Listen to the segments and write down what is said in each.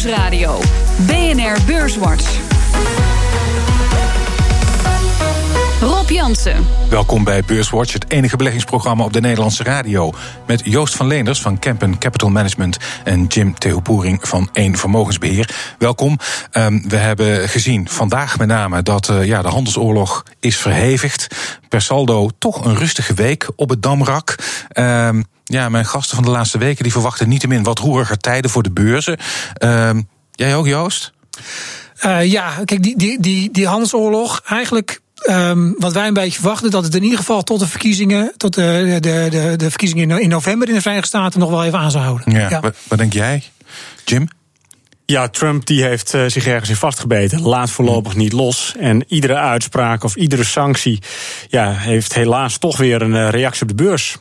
Nieuwsradio. BNR Beurswatch. Rob Jansen. Welkom bij Beurswatch, het enige beleggingsprogramma op de Nederlandse radio. Met Joost van Leenders van Kempen Capital Management en Jim Tehoepoering van Eén Vermogensbeheer. Welkom. Um, we hebben gezien vandaag met name dat uh, ja, de handelsoorlog is verhevigd. Per saldo toch een rustige week op het Damrak. Um, ja, mijn gasten van de laatste weken die verwachten niettemin wat roeriger tijden voor de beurzen. Um, jij ook, Joost? Uh, ja, kijk, die, die, die, die handelsoorlog, eigenlijk Um, wat wij een beetje verwachten, dat het in ieder geval tot de verkiezingen, tot de, de, de, de verkiezingen in november in de Verenigde Staten nog wel even aan zou houden. Ja, ja. Wat, wat denk jij, Jim? Ja, Trump die heeft uh, zich ergens in vastgebeten. Laat voorlopig niet los. En iedere uitspraak of iedere sanctie ja, heeft helaas toch weer een uh, reactie op de beurs.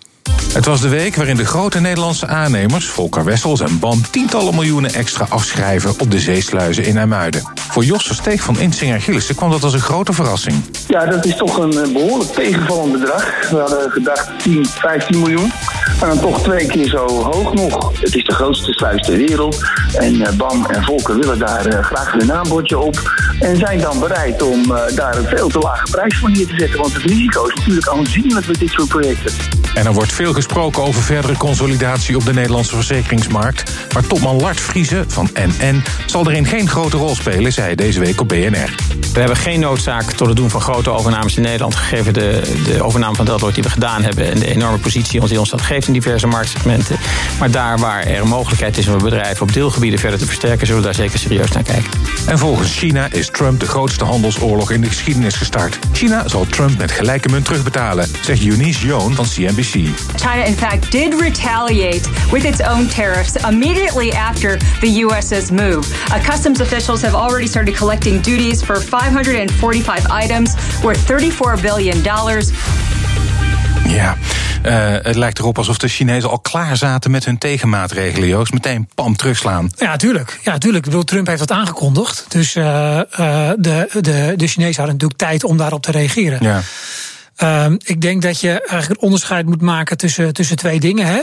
Het was de week waarin de grote Nederlandse aannemers, Volker Wessels en BAM, tientallen miljoenen extra afschrijven op de zeesluizen in IJmuiden. Voor Jos Versteeg van Insinger Gillissen kwam dat als een grote verrassing. Ja, dat is toch een behoorlijk tegenvallend bedrag. We hadden gedacht 10, 15 miljoen. Maar dan toch twee keer zo hoog nog. Het is de grootste sluis ter wereld. En BAM en Volker willen daar graag hun aanbodje op. En zijn dan bereid om daar een veel te lage prijs voor neer te zetten. Want het risico is natuurlijk aanzienlijk met dit soort projecten. En er wordt veel gesproken over verdere consolidatie op de Nederlandse verzekeringsmarkt. Maar topman Lart Vriezen van NN zal erin geen grote rol spelen, zei hij deze week op BNR. We hebben geen noodzaak tot het doen van grote overnames in Nederland, gegeven de, de overname van Deloitte die we gedaan hebben en de enorme positie die ons dat geeft in diverse marktsegmenten. Maar daar waar er een mogelijkheid is om een bedrijf op deelgebieden verder te versterken, zullen we daar zeker serieus naar kijken. En volgens China is Trump de grootste handelsoorlog in de geschiedenis gestart. China zal Trump met gelijke munt terugbetalen, zegt Eunice Joon van CNBC. China, in fact, did retaliate with its own tariffs immediately after the U.S.'s move. Uh, customs officials have already started collecting duties for 545 items worth 34 billion dollars. Ja, uh, het lijkt erop alsof de Chinezen al klaar zaten met hun tegenmaatregelen, Joost. Meteen pam terugslaan. Ja, tuurlijk. Ja, tuurlijk. Ik bedoel, Trump heeft dat aangekondigd. Dus uh, uh, de, de, de Chinezen hadden natuurlijk tijd om daarop te reageren. Ja. Um, ik denk dat je eigenlijk een onderscheid moet maken tussen, tussen twee dingen. Hè.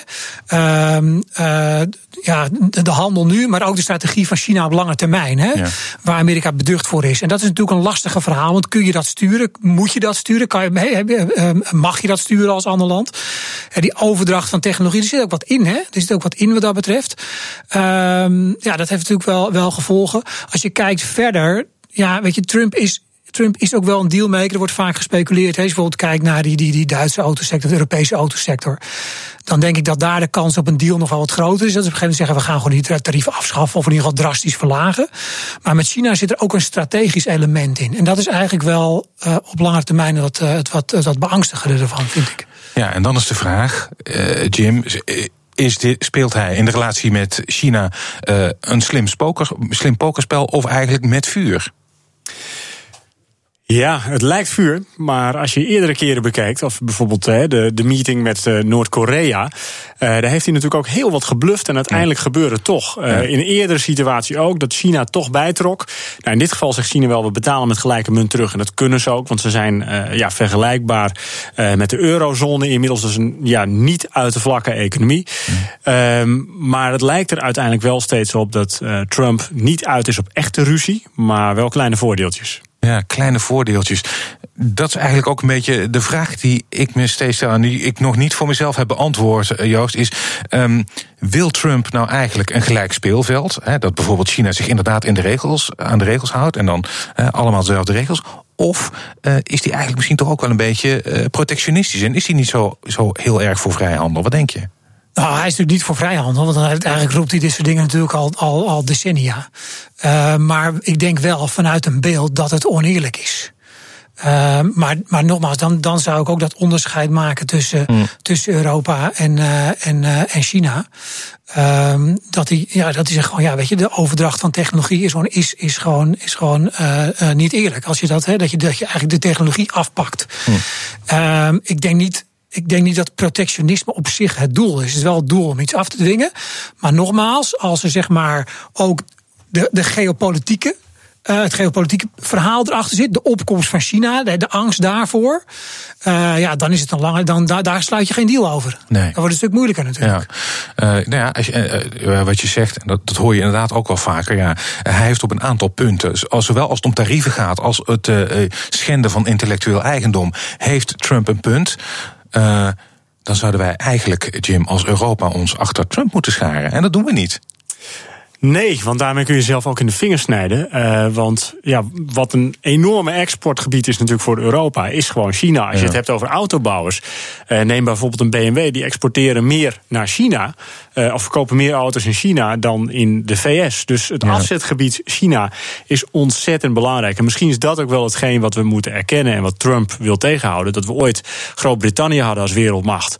Um, uh, ja, de, de, handel nu, maar ook de strategie van China op lange termijn. Hè, ja. Waar Amerika beducht voor is. En dat is natuurlijk een lastige verhaal. Want kun je dat sturen? Moet je dat sturen? Kan je, mag je dat sturen als ander land? En die overdracht van technologie, er zit ook wat in. Hè? Er zit ook wat in wat dat betreft. Um, ja, dat heeft natuurlijk wel, wel gevolgen. Als je kijkt verder. Ja, weet je, Trump is Trump is ook wel een dealmaker. Er wordt vaak gespeculeerd. Je bijvoorbeeld kijkt naar die, die, die Duitse autosector, de Europese autosector. Dan denk ik dat daar de kans op een deal nog wel wat groter is. Dat ze op een gegeven moment zeggen: we gaan gewoon die tarieven afschaffen. of in ieder geval drastisch verlagen. Maar met China zit er ook een strategisch element in. En dat is eigenlijk wel uh, op lange termijn wat, uh, het wat, wat beangstigende ervan, vind ik. Ja, en dan is de vraag, uh, Jim is dit, speelt hij in de relatie met China een slim, spoker, slim pokerspel of eigenlijk met vuur? Ja, het lijkt vuur, maar als je eerdere keren bekijkt, of bijvoorbeeld de, de meeting met uh, Noord-Korea, uh, daar heeft hij natuurlijk ook heel wat gebluft en uiteindelijk ja. gebeurde het toch. Uh, ja. In een eerdere situatie ook, dat China toch bijtrok. Nou, in dit geval zegt China wel, we betalen met gelijke munt terug en dat kunnen ze ook, want ze zijn ja, vergelijkbaar met de eurozone, inmiddels dus een ja, niet uit de vlakke economie. Ja. Um, maar het lijkt er uiteindelijk wel steeds op dat Trump niet uit is op echte ruzie, maar wel kleine voordeeltjes. Ja, kleine voordeeltjes. Dat is eigenlijk ook een beetje de vraag die ik me steeds stel... en die ik nog niet voor mezelf heb beantwoord, Joost... is, um, wil Trump nou eigenlijk een gelijk speelveld? Hè, dat bijvoorbeeld China zich inderdaad in de regels, aan de regels houdt... en dan uh, allemaal dezelfde regels... Of uh, is die eigenlijk misschien toch ook wel een beetje uh, protectionistisch... en is hij niet zo, zo heel erg voor vrijhandel? Wat denk je? Nou, hij is natuurlijk niet voor vrijhandel, want eigenlijk roept hij dit soort dingen natuurlijk al, al, al decennia. Uh, maar ik denk wel vanuit een beeld dat het oneerlijk is. Uh, maar, maar nogmaals, dan, dan zou ik ook dat onderscheid maken tussen, mm. tussen Europa en, uh, en, en China. Um, dat hij, ja, dat hij zegt gewoon, ja, weet je, de overdracht van technologie is gewoon, is, is gewoon, is gewoon niet eerlijk. Als je dat, hè, dat je, dat je eigenlijk de technologie afpakt. Mm. Um, ik denk niet ik denk niet dat protectionisme op zich het doel is. Het is wel het doel om iets af te dwingen. Maar nogmaals, als er zeg maar ook de, de geopolitieke uh, het geopolitieke verhaal erachter zit, de opkomst van China, de, de angst daarvoor, uh, ja, dan is het een lange, dan da, daar sluit je geen deal over. Nee. Dan wordt het een stuk moeilijker natuurlijk. Ja. nou ja, als je, wat je zegt, dat, dat hoor je inderdaad ook wel vaker. Ja, hij heeft op een aantal punten, zowel als het om tarieven gaat als het schenden van intellectueel eigendom, heeft Trump een punt dan zouden wij eigenlijk, Jim, als Europa ons achter Trump moeten scharen. En dat doen we niet. Nee, want daarmee kun je zelf ook in de vingers snijden. Uh, want ja, wat een enorme exportgebied is natuurlijk voor Europa, is gewoon China. Als je het hebt over autobouwers. Uh, neem bijvoorbeeld een BMW, die exporteren meer naar China. Uh, of verkopen meer auto's in China dan in de VS. Dus het afzetgebied China is ontzettend belangrijk. En misschien is dat ook wel hetgeen wat we moeten erkennen en wat Trump wil tegenhouden. Dat we ooit Groot-Brittannië hadden als wereldmacht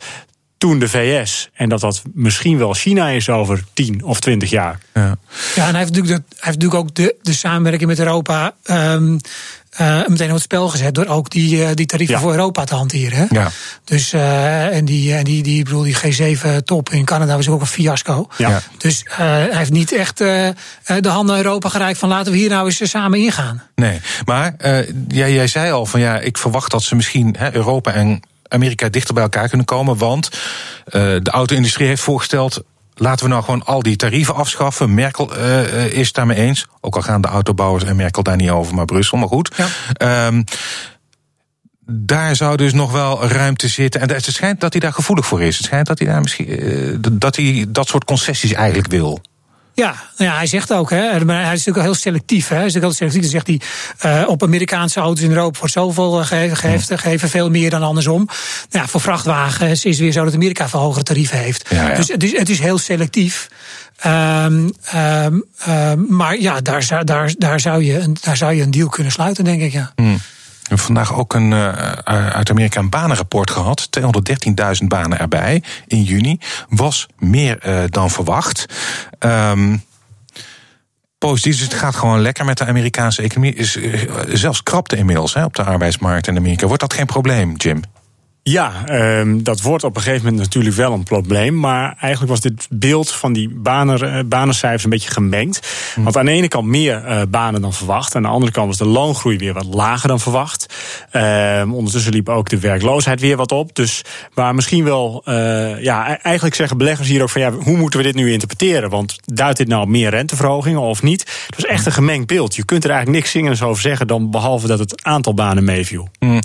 toen de VS. En dat dat misschien wel China is over 10 of 20 jaar. Ja, ja en hij heeft natuurlijk, de, hij heeft natuurlijk ook de, de samenwerking met Europa. Um, uh, meteen op het spel gezet door ook die, uh, die tarieven voor Europa te hanteren. Hè? Ja. Dus, uh, en die, en die, die, bedoel, die G7-top in Canada was ook een fiasco. Ja. Dus hij heeft niet echt de handen Europa gereikt van laten we hier nou eens samen ingaan. Nee, maar jij, jij zei al van ja, ik verwacht dat ze misschien hè, Europa en Amerika dichter bij elkaar kunnen komen. Want uh, de auto-industrie heeft voorgesteld. Laten we nou gewoon al die tarieven afschaffen. Merkel uh, is daarmee eens. Ook al gaan de autobouwers en Merkel daar niet over, maar Brussel, maar goed. Ja. Um, daar zou dus nog wel ruimte zitten. En het schijnt dat hij daar gevoelig voor is. Het schijnt dat hij daar misschien. dat hij dat soort concessies eigenlijk wil. Ja, ja, hij zegt ook, hè, maar hij is natuurlijk heel selectief. Hè. Hij is heel selectief. Dan zegt hij, uh, op Amerikaanse auto's in Europa wordt zoveel gegeven, gegeven, geven veel meer dan andersom. Nou ja, voor vrachtwagens is het weer zo dat Amerika veel hogere tarieven heeft. Ja, ja. Dus het is, het is heel selectief. Um, um, um, maar ja, daar, daar, daar, zou je, daar zou je een deal kunnen sluiten, denk ik, ja. Hmm. We hebben vandaag ook een, uh, uit Amerika een banenrapport gehad. 213.000 banen erbij in juni. Was meer uh, dan verwacht. Um, positief, dus het gaat gewoon lekker met de Amerikaanse economie. Is, zelfs krapte inmiddels hè, op de arbeidsmarkt in Amerika. Wordt dat geen probleem, Jim? Ja, um, dat wordt op een gegeven moment natuurlijk wel een probleem. Maar eigenlijk was dit beeld van die banen, uh, banencijfers een beetje gemengd. Mm. Want aan de ene kant meer uh, banen dan verwacht. Aan de andere kant was de loongroei weer wat lager dan verwacht. Um, ondertussen liep ook de werkloosheid weer wat op. Dus waar misschien wel, uh, ja, e-, eigenlijk zeggen beleggers hier ook van ja, hoe moeten we dit nu interpreteren? Want duidt dit nou op meer renteverhogingen of niet? Het was echt een gemengd beeld. Je kunt er eigenlijk niks zingends over zeggen dan behalve dat het aantal banen meeviel. Mm.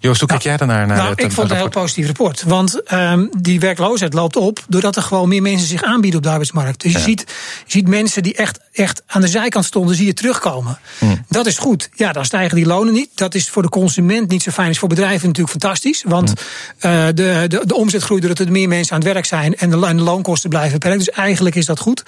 Joost, hoe kijk jij daarnaar? Naar nou, het, een heel positief rapport. Want um, die werkloosheid loopt op doordat er gewoon meer mensen zich aanbieden op de arbeidsmarkt. Dus je, ziet, je ziet mensen die echt, echt aan de zijkant stonden, zie je terugkomen. Hmm. Dat is goed. Ja, dan stijgen die lonen niet. Dat is voor de consument niet zo fijn. Is voor bedrijven natuurlijk fantastisch. Want hmm. uh, de, de, de omzet groeit doordat er meer mensen aan het werk zijn en de, en de loonkosten blijven beperkt. Dus eigenlijk is dat goed.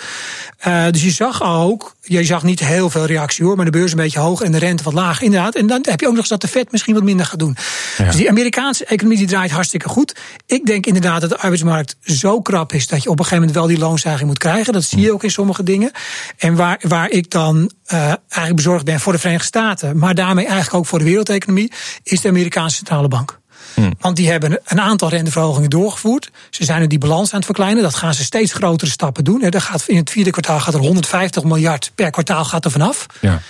Uh, dus je zag ook, je zag niet heel veel reactie hoor, maar de beurs een beetje hoog en de rente wat laag. Inderdaad. En dan heb je ook nog eens dat de Fed misschien wat minder gaat doen. Ja. Dus die Amerikaanse economie die draait hartstikke goed. Ik denk inderdaad dat de arbeidsmarkt zo krap is dat je op een gegeven moment wel die loonstijging moet krijgen. Dat zie je ook in sommige dingen. En waar, waar ik dan uh, eigenlijk bezorgd ben voor de Verenigde Staten, maar daarmee eigenlijk ook voor de wereldeconomie, is de Amerikaanse centrale bank. Hmm. Want die hebben een aantal renteverhogingen doorgevoerd. Ze zijn nu die balans aan het verkleinen. Dat gaan ze steeds grotere stappen doen. Gaat, in het vierde kwartaal gaat er 150 miljard per kwartaal gaat er vanaf. Ja.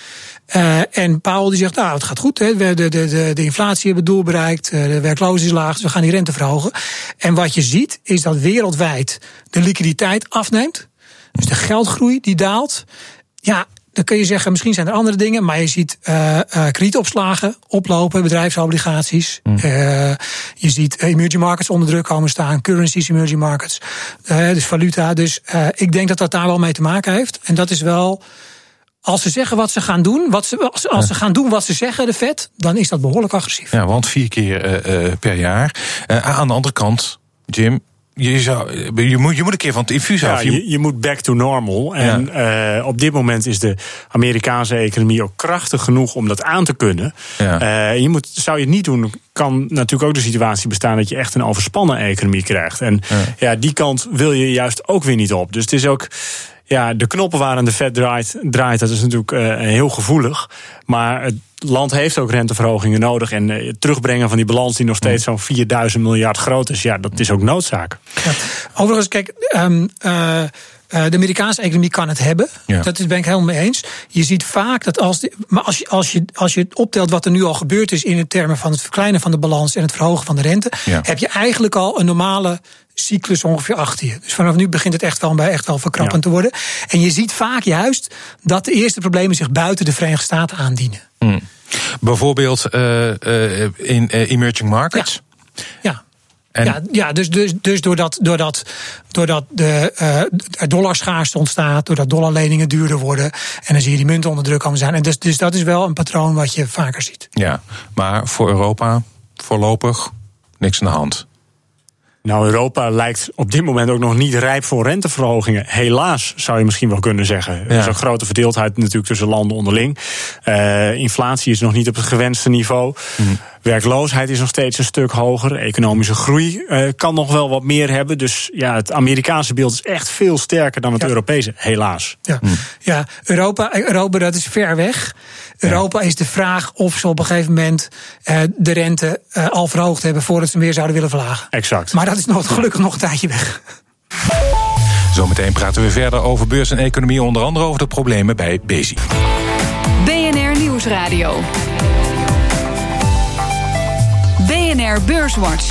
Uh, en Powell die zegt, nou, het gaat goed. Hè. De, de, de, de inflatie hebben het doel bereikt. Eh, de werkloosheid is laag, dus we gaan die rente verhogen. En wat je ziet, is dat wereldwijd de liquiditeit afneemt. Dus de geldgroei die daalt. Ja, dan kun je zeggen, misschien zijn er andere dingen, maar je ziet uh, uh, kredietopslagen oplopen, bedrijfsobligaties. Mm. Uh, je ziet emerging markets onder druk komen staan, currencies, emerging markets, dus valuta. Dus ik denk dat dat daar wel mee te maken heeft. En dat is wel als ze zeggen wat ze gaan doen, wat ze, als, als ze gaan doen wat ze zeggen, de vet, dan is dat behoorlijk agressief. Ja, want vier keer uh, per jaar. Uh, aan de andere kant, Jim, je, zou, je, moet, je moet een keer van het infuus af. Je, je, moet back to normal. En ja. uh, op dit moment is de Amerikaanse economie ook krachtig genoeg om dat aan te kunnen. Ja. Uh, je moet, zou je het niet doen, kan natuurlijk ook de situatie bestaan dat je echt een overspannen economie krijgt. En ja, ja die kant wil je juist ook weer niet op. Dus het is ook ja, de knoppen waar aan de vet draait, draait dat is natuurlijk uh, heel gevoelig. Maar het land heeft ook renteverhogingen nodig. En het terugbrengen van die balans die nog steeds zo'n 4000 miljard groot is, ja, dat is ook noodzaak. Ja. Overigens, kijk. Um, uh, de Amerikaanse economie kan het hebben. Ja. Dat ben ik helemaal mee eens. Je ziet vaak dat als. De, maar als je, als, je, als je optelt wat er nu al gebeurd is in termen van het verkleinen van de balans en het verhogen van de rente, ja. heb je eigenlijk al een normale cyclus ongeveer achter je. Dus vanaf nu begint het echt wel, bij echt wel verkrappend ja. te worden. En je ziet vaak juist dat de eerste problemen zich buiten de Verenigde Staten aandienen. Hmm. Bijvoorbeeld uh, uh, in emerging markets. ja. En ja, ja, dus, dus, dus doordat, doordat, doordat de uh, dollarschaarste ontstaat, doordat dollarleningen duurder worden. En dan zie je die munten onder druk komen zijn. En dus, dus dat is wel een patroon wat je vaker ziet. Ja, maar voor Europa voorlopig niks aan de hand. Nou, Europa lijkt op dit moment ook nog niet rijp voor renteverhogingen. Helaas, zou je misschien wel kunnen zeggen. Ja. Er is een grote verdeeldheid natuurlijk tussen landen onderling. Uh, inflatie is nog niet op het gewenste niveau. Mm. Werkloosheid is nog steeds een stuk hoger. Economische groei uh, kan nog wel wat meer hebben. Dus ja, het Amerikaanse beeld is echt veel sterker dan het ja. Europese, helaas. Ja, mm. ja Europa, Europa, dat is ver weg. Europa ja. is de vraag of ze op een gegeven moment uh, de rente uh, al verhoogd hebben voordat ze meer zouden willen verlagen. Exact. Maar dat is nog, gelukkig nog een tijdje weg. Zometeen praten we verder over beurs en economie, onder andere over de problemen bij Bezi. BNR Nieuwsradio. Beurswatch.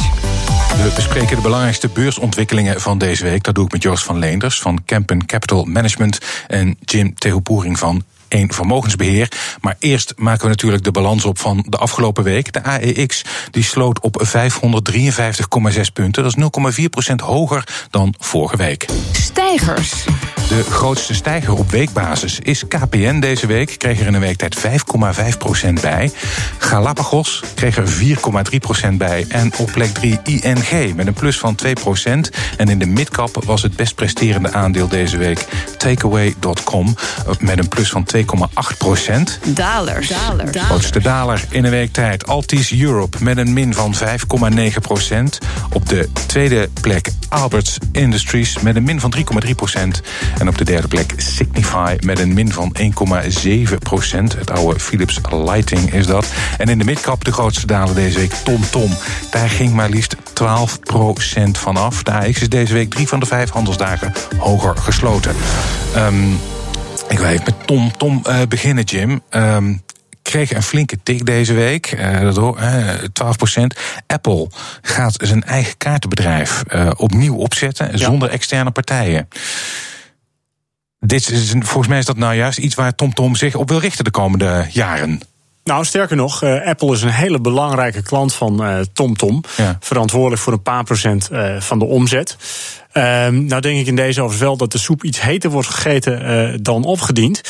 We bespreken de belangrijkste beursontwikkelingen van deze week. Dat doe ik met Joost van Leenders van Kempen Capital Management en Jim Tehopoering van één vermogensbeheer. Maar eerst maken we natuurlijk de balans op van de afgelopen week. De AEX die sloot op 553,6 punten. Dat is 0,4% hoger dan vorige week. Stijgers. De grootste stijger op weekbasis is KPN deze week. Kreeg er in een weektijd 5,5% bij. Galapagos kreeg er 4,3% bij. En op plek 3 ING met een plus van 2% En in de midcap was het best presterende aandeel deze week Takeaway.com met een plus van 2,8 procent. Dalers. Daler. Grootste daler in een week tijd. Altis Europe met een min van 5,9 procent. Op de tweede plek Alberts Industries met een min van 3,3 procent. En op de derde plek Signify met een min van 1,7 procent. Het oude Philips Lighting is dat. En in de midcap de grootste daler deze week TomTom. Tom. Daar ging maar liefst 12 procent vanaf. De AX is deze week drie van de vijf handelsdagen hoger gesloten. Um, ik wil even met Tom, Tom uh, beginnen, Jim. Um, kreeg een flinke tik deze week, uh, door, uh, 12% Apple gaat zijn eigen kaartenbedrijf opnieuw opzetten, ja. zonder externe partijen. Dit is, volgens mij is dat nou juist iets waar TomTom Tom zich op wil richten de komende jaren. Nou, sterker nog, uh, Apple is een hele belangrijke klant van uh, TomTom. Ja. Verantwoordelijk voor een paar procent uh, van de omzet. Um, nou denk ik in deze overigens wel dat de soep iets heter wordt gegeten uh, dan opgediend.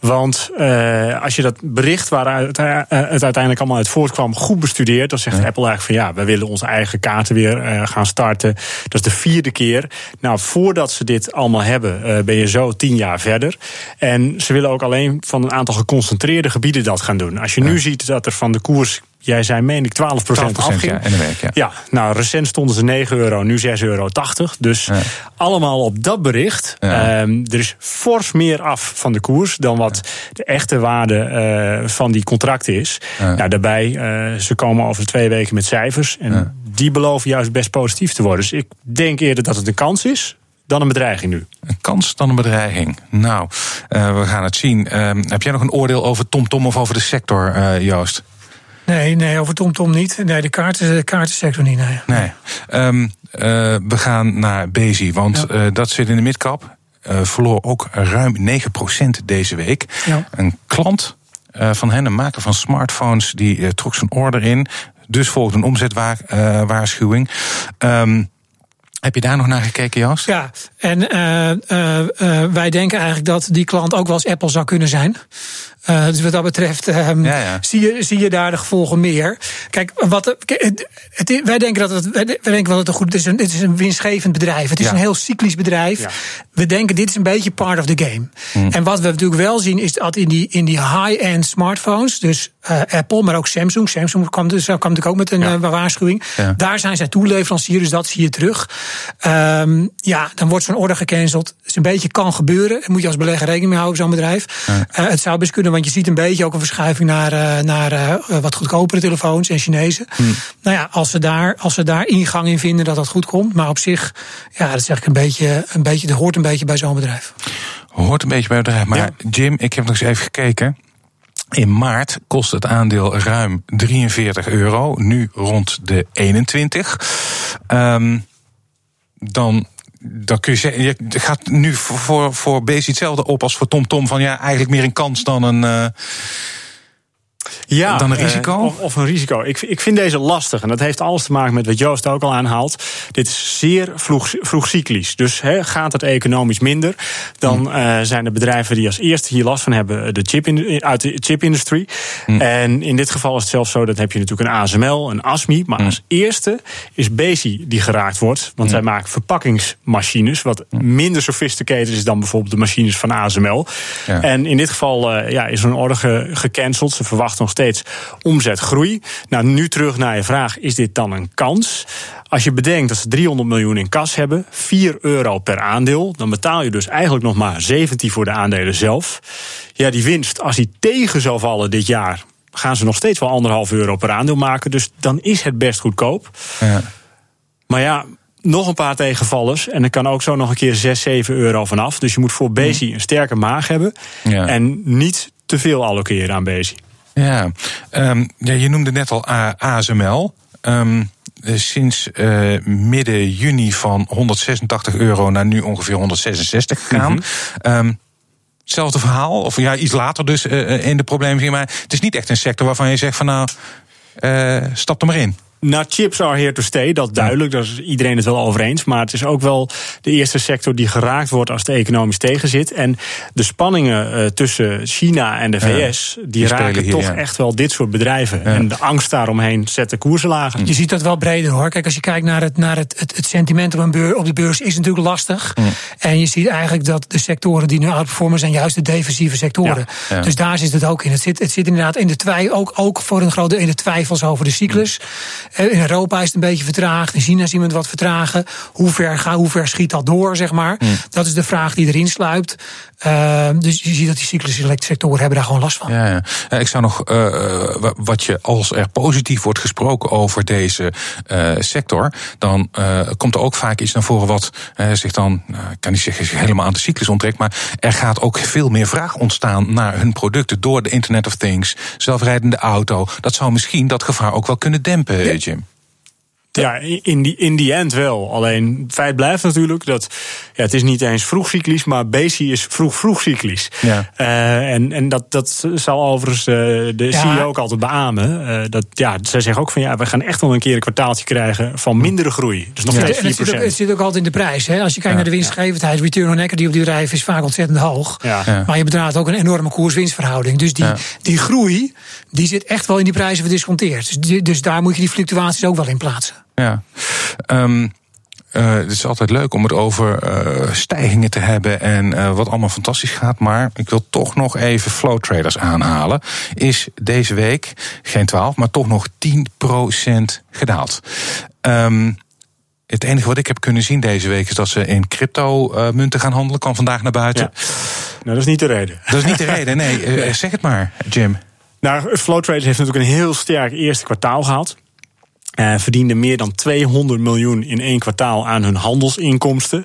Want uh, als je dat bericht waaruit uh, het uiteindelijk allemaal uit voortkwam goed bestudeert, dan zegt ja. Apple eigenlijk van ja, we willen onze eigen kaarten weer gaan starten. Dat is de vierde keer. Nou, voordat ze dit allemaal hebben, ben je zo tien jaar verder. En ze willen ook alleen van een aantal geconcentreerde gebieden dat gaan doen. Als je ja. nu ziet dat er van de koers Jij zei, meen ik, 12 procent afging. Ja, ja. ja, nou, recent stonden ze 9 euro, nu 6,80 euro. Dus ja. allemaal op dat bericht. Ja. Um, er is fors meer af van de koers dan wat de echte waarde uh, van die contracten is. Nou, daarbij, uh, ze komen over twee weken met cijfers. En die beloven juist best positief te worden. Dus ik denk eerder dat het een kans is dan een bedreiging nu. Een kans dan een bedreiging. Nou, uh, we gaan het zien. Uh, heb jij nog een oordeel over TomTom Tom of over de sector, uh, Joost? Nee, nee, over TomTom Tom niet. Nee, de, kaarten, de kaartensector niet. Nee. nee. Um, uh, we gaan naar Bezi, want ja. uh, dat zit in de midcap. Uh, verloor ook ruim 9% deze week. Ja. Een klant van hen, een maker van smartphones, die trok zijn order in. Dus volgde een omzetwaarschuwing. Um, heb je daar nog naar gekeken, Jas? Ja, en uh, uh, uh, wij denken eigenlijk dat die klant ook wel eens Apple zou kunnen zijn. Uh, dus wat dat betreft um, ja, ja. Zie, je, zie je daar de gevolgen meer. Kijk, wat, het, het, wij denken dat het, wij denken wel dat het goed het is. Een, het is een winstgevend bedrijf. Het is ja. een heel cyclisch bedrijf. We denken dit is een beetje part of the game. Mm. En wat we natuurlijk wel zien is dat in die, in die high-end smartphones, dus uh, Apple, maar ook Samsung. Samsung kwam, dus, kwam natuurlijk ook met een uh, waarschuwing. Daar zijn zij toeleverancier, dus dat zie je terug. Um, ja, dan wordt zo'n order gecanceld. Het is een beetje kan gebeuren. Daar moet je als belegger rekening mee houden, zo'n bedrijf. Uh, het zou best kunnen, want je ziet een beetje ook een verschuiving naar, uh, naar uh, wat goedkopere telefoons en Chinezen. Hmm. Nou ja, als ze, daar, als ze daar ingang in vinden dat dat goed komt. Maar op zich, ja, dat is eigenlijk een beetje, een beetje, dat hoort een beetje bij zo'n bedrijf. Hoort een beetje bij het bedrijf. Maar ja. Jim, ik heb nog eens even gekeken. In maart kost het aandeel ruim 43 euro, nu rond de 21. Um, dan dan kun je zeggen, je gaat nu voor, voor, voor Bezi hetzelfde op als voor TomTom. Tom, van ja, eigenlijk meer een kans dan een. Uh, ja, dan een risico? Uh, of, of, een risico. Ik, ik vind deze lastig. En dat heeft alles te maken met wat Joost ook al aanhaalt. Dit is zeer vroeg, vroeg cyclisch. Dus he, gaat het economisch minder, dan mm. uh, zijn de bedrijven die als eerste hier last van hebben de chip in, uit de chipindustrie. Mm. En in dit geval is het zelfs zo, dat heb je natuurlijk een ASML, een ASMI. Maar mm. als eerste is Bezi die geraakt wordt. Want zij maken verpakkingsmachines, wat minder sophisticated is dan bijvoorbeeld de machines van ASML. Ja. En in dit geval uh, ja, is een order ge, gecanceld. Ze verwachten nog steeds omzetgroei. Nou, nu terug naar je vraag: is dit dan een kans? Als je bedenkt dat ze 300 miljoen in kas hebben, 4 euro per aandeel, dan betaal je dus eigenlijk nog maar 17 voor de aandelen zelf. Ja, die winst, als die tegen zou vallen dit jaar, gaan ze nog steeds wel anderhalf euro per aandeel maken. Dus dan is het best goedkoop. Ja. Maar ja, nog een paar tegenvallers. En er kan ook zo nog een keer 6, 7 euro vanaf. Dus je moet voor Bezi een sterke maag hebben. Ja. En niet te veel allokeren aan Bezi. Ja, um, ja je noemde net al ASML. Um, sinds uh, midden juni van 186 euro naar nu ongeveer 166 gegaan. Mm -hmm. um, hetzelfde verhaal, of ja, iets later dus uh, in de problemen. Maar het is niet echt een sector waarvan je zegt van nou, uh, stap er maar in. Nou, chips are here to stay, dat duidelijk. Daar is iedereen het wel over eens. Maar het is ook wel de eerste sector die geraakt wordt als de economisch tegenzit. En de spanningen uh, tussen China en de VS, ja, die, die raken hier, toch ja. echt wel dit soort bedrijven. Ja. En de angst daaromheen zet de koersen lager. Je ziet dat wel breder hoor. Kijk, als je kijkt naar het, naar het, het, het sentiment op, een beur, op de beurs, is natuurlijk lastig. En je ziet eigenlijk dat de sectoren die nu outperformen zijn juist de defensieve sectoren. Dus daar zit het ook in. Het zit, het zit inderdaad in de twijfel, ook, ook voor een groot deel in de twijfels over de cyclus. In Europa is het een beetje vertraagd. In China zien we het wat vertragen. Hoe ver, ga, hoe ver schiet dat door, zeg maar? Mm. Dat is de vraag die erin sluipt. Uh, dus je ziet dat die cyclische sectoren hebben daar gewoon last van. Ja, ja. Ik zou nog, uh, wat je als er positief wordt gesproken over deze uh, sector, dan komt er ook vaak iets naar voren wat zich dan, ik kan niet zeggen zich helemaal aan de cyclus onttrekt, maar er gaat ook veel meer vraag ontstaan naar hun producten door de Internet of Things, zelfrijdende auto. Dat zou misschien dat gevaar ook wel kunnen dempen, ja. Jim. Ja, in die, in die end wel. Alleen het feit blijft natuurlijk dat ja, het is niet eens vroeg cyclisch, maar Bezi is vroeg vroeg cyclisch. Ja. Uh, en, en dat, dat zal overigens uh, de ja. CEO ook altijd beamen. Uh, dat, ja, zij zeggen ook van ja, we gaan echt wel een keer een kwartaaltje krijgen van mindere groei. Dus nog steeds 4%. Het zit, ook, het zit ook altijd in de prijs. Hè? Als je kijkt naar de winstgevendheid, return on equity op die bedrijf is vaak ontzettend hoog. Maar je bedraagt ook een enorme koers-winstverhouding. Dus die, die groei, die zit echt wel in die prijzen verdisconteerd. Dus, die, dus daar moet je die fluctuaties ook wel in plaatsen. Ja. Um, uh, het is altijd leuk om het over uh, stijgingen te hebben en uh, wat allemaal fantastisch gaat. Maar ik wil toch nog even flow traders aanhalen. Is deze week geen 12, maar toch nog 10% gedaald. Um, het enige wat ik heb kunnen zien deze week is dat ze in crypto-munten gaan handelen. Kan vandaag naar buiten. Ja. Nou, dat is niet de reden. Dat is niet de reden, nee. nee. Zeg het maar, Jim. Nou, Flow Traders heeft natuurlijk een heel sterk eerste kwartaal gehad. Uh, verdienden meer dan 200 miljoen in één kwartaal aan hun handelsinkomsten.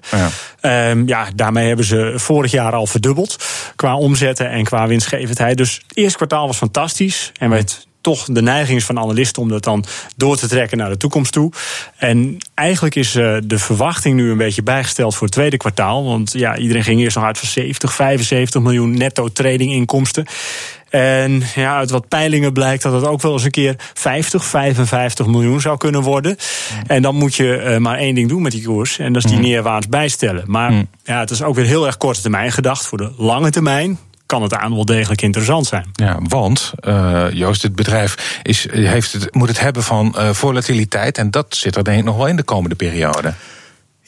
Ja. Um, ja, daarmee hebben ze vorig jaar al verdubbeld qua omzetten en qua winstgevendheid. Dus het eerste kwartaal was fantastisch en werd toch de neiging is van analisten om dat dan door te trekken naar de toekomst toe. En eigenlijk is uh, de verwachting nu een beetje bijgesteld voor het tweede kwartaal. Want ja, iedereen ging eerst nog uit van 70, 75 miljoen netto tradinginkomsten. En ja, uit wat peilingen blijkt dat het ook wel eens een keer 50, 55 miljoen zou kunnen worden. En dan moet je uh, maar één ding doen met die koers. En dat is die neerwaarts bijstellen. Maar ja, het is ook weer heel erg korte termijn gedacht. Voor de lange termijn kan het aan wel degelijk interessant zijn. Ja, want uh, Joost, het bedrijf is, heeft het, moet het hebben van uh, volatiliteit. En dat zit er denk ik nog wel in de komende periode.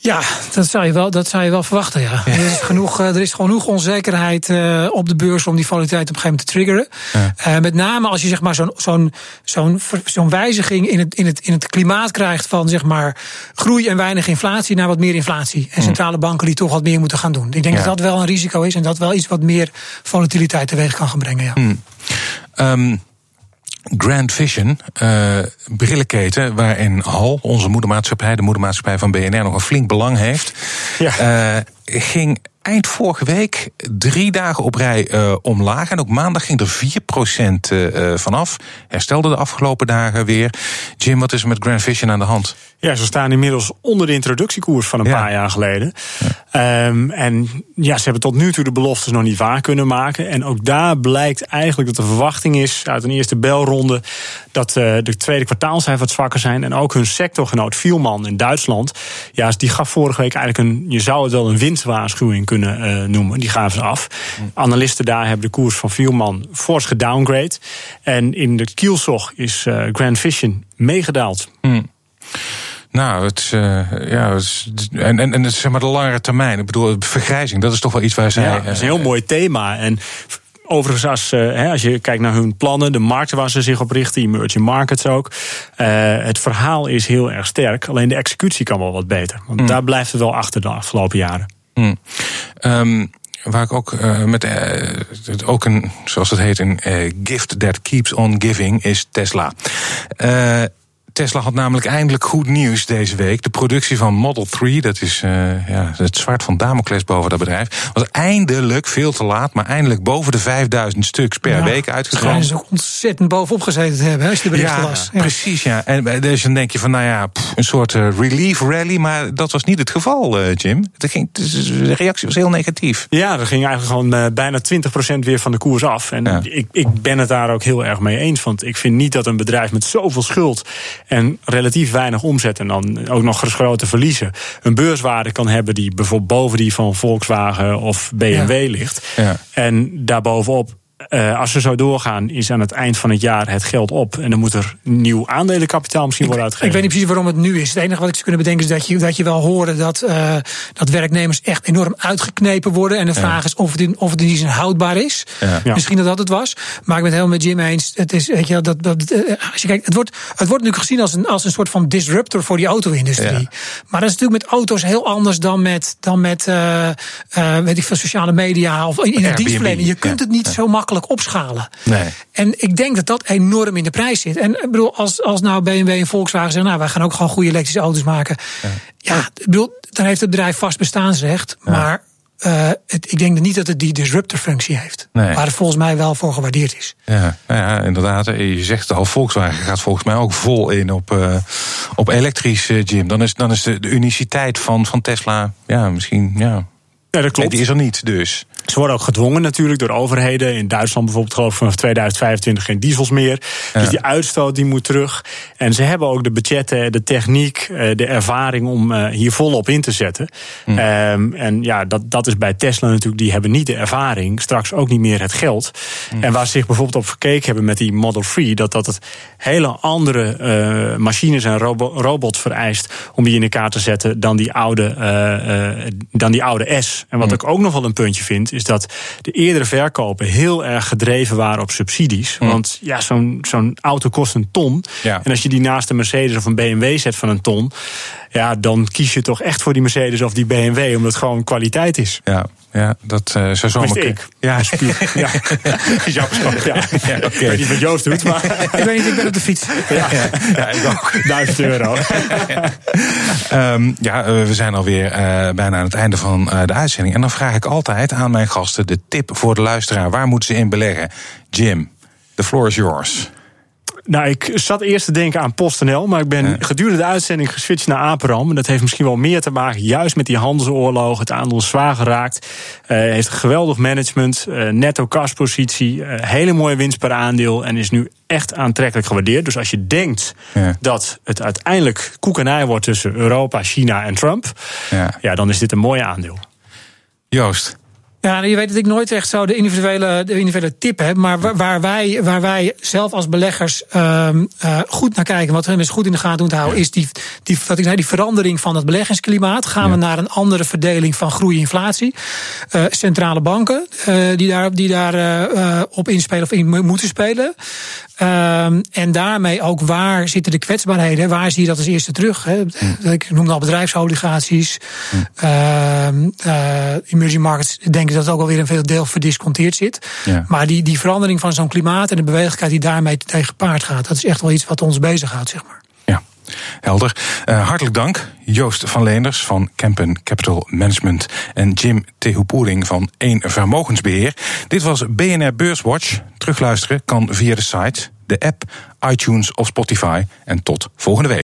Ja, dat zou je wel, dat zou je wel verwachten, ja. Er, is genoeg, eh, er is genoeg onzekerheid uh, op de beurs om die volatiliteit op een gegeven moment te triggeren. Ja. Uh, met name als je zeg maar zo'n zo'n zo'n zo'n wijziging in het, in, het, in het klimaat krijgt van zeg maar groei en weinig inflatie naar wat meer inflatie. En centrale banken die toch wat meer moeten gaan doen. Ik denk ja. dat dat wel een risico is en dat wel iets wat meer volatiliteit teweeg kan gaan brengen. Ja. Hmm. Um, Grand Vision, uh, brillenketen, waarin Hal, onze moedermaatschappij, de moedermaatschappij van BNR, nog een flink belang heeft, ja. uh, ging eind vorige week drie dagen op rij uh, omlaag. En ook maandag ging er 4% uh, vanaf. Herstelde de afgelopen dagen weer. Jim, wat is er met Grand Vision aan de hand? Ja, ze staan inmiddels onder de introductiekoers van een ja. paar jaar geleden. Ja. Um, en ja, ze hebben tot nu toe de beloftes nog niet waar kunnen maken. En ook daar blijkt eigenlijk dat de verwachting is uit een eerste belronde dat uh, de tweede kwartaalcijfers wat zwakker zijn. En ook hun sectorgenoot Vielman in Duitsland. Ja, die gaf vorige week eigenlijk een, je zou het wel een winstwaarschuwing kunnen uh, noemen. Die gaven ze af. Analisten daar hebben de koers van Vielman fors gedowngrade. En in de kielzog is uh, Grand Vision meegedaald. Mm. Nou, het, uh, ja, het is, en, en, en zeg maar de langere termijn. Ik bedoel, vergrijzing, dat is toch wel iets waar zij. Ja, dat is een heel mooi thema. En overigens, als, als je kijkt naar hun plannen, de markten waar ze zich op richten, emerging markets ook. Het verhaal is heel erg sterk. Alleen de executie kan wel wat beter. Want mm. daar blijft het wel achter de afgelopen jaren. Mm. Um, waar ik ook uh, met uh, ook een, zoals het heet, een uh, gift that keeps on giving is Tesla. Tesla had namelijk eindelijk goed nieuws deze week. De productie van Model 3, dat is uh, ja, het zwart van Damocles boven dat bedrijf, was eindelijk veel te laat, maar eindelijk boven de 5000 stuks per ja, week uitgekomen. Ze ook ontzettend bovenop gezeten te hebben, als je de berichten ja, las. Ja, precies, ja. En dus dan denk je van, nou ja, pff, een soort uh, relief rally, maar dat was niet het geval, uh, Jim. Het ging, de reactie was heel negatief. Ja, er ging eigenlijk gewoon uh, bijna 20% weer van de koers af. En ja. ik, ik ben het daar ook heel erg mee eens, want ik vind niet dat een bedrijf met zoveel schuld en relatief weinig omzet en dan ook nog grote verliezen. Een beurswaarde kan hebben die bijvoorbeeld boven die van Volkswagen of BMW ja. ligt. Ja. En daarbovenop uh, als ze zo doorgaan, is aan het eind van het jaar het geld op. En dan moet er nieuw aandelenkapitaal misschien ik, worden uitgegeven. Ik weet niet precies waarom het nu is. Het enige wat ik zou kunnen bedenken is dat je, dat je wel horen dat, uh, dat werknemers echt enorm uitgeknepen worden. En de vraag ja. is of het, in, of het in die zin houdbaar is. Ja. Misschien dat dat het was. Maar ik ben het helemaal met Jim eens. Het is, weet je, dat, dat, uh, als je kijkt, het wordt, het wordt natuurlijk gezien als een, als een soort van disruptor voor die auto-industrie. Ja. Maar dat is natuurlijk met auto's heel anders dan met, dan met weet ik veel, sociale media of in, in het dienstverlening. Je kunt het niet zo makkelijk opschalen. Nee. En ik denk dat dat enorm in de prijs zit. En ik bedoel, als, als nou BMW en Volkswagen zeggen, nou, wij gaan ook gewoon goede elektrische auto's maken. Ja, ja ik bedoel, dan heeft het bedrijf vast bestaansrecht. Ja. Maar uh, het, ik denk niet dat het die disruptor-functie heeft. Nee. Waar het volgens mij wel voor gewaardeerd is. Ja, ja inderdaad. Je zegt het al, Volkswagen gaat volgens mij ook vol in op, uh, op elektrisch, Jim. Dan is, dan is de, de uniciteit van, van Tesla, ja, misschien, ja. Ja, dat klopt. Die is er niet, dus. Ze worden ook gedwongen natuurlijk door overheden. In Duitsland bijvoorbeeld geloof ik vanaf 2025 geen diesels meer. Ja. Dus die uitstoot die moet terug. En ze hebben ook de budgetten, de techniek, de ervaring om hier volop in te zetten. Hm. Um, en ja, dat, dat is bij Tesla natuurlijk. Die hebben niet de ervaring, straks ook niet meer het geld. Hm. En waar ze zich bijvoorbeeld op gekeken hebben met die Model 3... dat dat het hele andere uh, machines en robo robots vereist... om die in elkaar te zetten dan die oude, uh, uh, dan die oude S. En wat hm. ik ook nog wel een puntje vind is dat de eerdere verkopen heel erg gedreven waren op subsidies. Mm. Want ja, zo'n zo'n auto kost een ton. Ja. En als je die naast een Mercedes of een BMW zet van een ton, ja, dan kies je toch echt voor die Mercedes of die BMW, omdat het gewoon kwaliteit is. Ja, ja dat uh, zou zomaar kunnen. Ja, ja. ja, ja. ja okay. Ik weet niet wat Joost doet, maar. ik weet niet, ik ben op de fiets. Ja, ja, ik ook. Duizend euro. um, ja, uh, we zijn alweer uh, bijna aan het einde van de uitzending. En dan vraag ik altijd aan mijn gasten de tip voor de luisteraar. Waar moeten ze in beleggen? Jim, the floor is yours. Nou, ik zat eerst te denken aan PostNL, maar ik ben ja. gedurende de uitzending geswitcht naar Aperam. En dat heeft misschien wel meer te maken, juist met die handelsoorlog. Het aandeel is zwaar geraakt. Uh, heeft een geweldig management, uh, netto kaspositie, uh, hele mooie winst per aandeel. En is nu echt aantrekkelijk gewaardeerd. Dus als je denkt ja. dat het uiteindelijk koek en ei wordt tussen Europa, China en Trump, ja. ja, dan is dit een mooi aandeel. Joost. Ja, je weet dat ik nooit echt zo de individuele, de individuele tip heb. Maar waar, waar wij, waar wij zelf als beleggers um, uh, goed naar kijken, wat we mensen goed in de gaten moeten houden, is die, die, wat ik zei, die verandering van het beleggingsklimaat. Gaan ja. we naar een andere verdeling van groei-inflatie? Uh, centrale banken uh, die daar, die daar op inspelen of in moeten spelen. Um, en daarmee ook waar zitten de kwetsbaarheden? Waar zie je dat als eerste terug? Hè? Ik noemde al bedrijfsobligaties, um, emerging markets. Denk ik dat het ook alweer een veel deel verdisconteerd zit. Ja. Maar die, die verandering van zo'n klimaat en de bewegelijkheid die daarmee tegen gepaard gaat, dat is echt wel iets wat ons bezighoudt, zeg maar. Ja. Helder. Uh, hartelijk dank, Joost van Leenders van Kempen Capital Management en Jim Tehupoering van 1 Vermogensbeheer. Dit was BNR Beurswatch. Terugluisteren kan via de site, de app, iTunes of Spotify. En tot volgende week.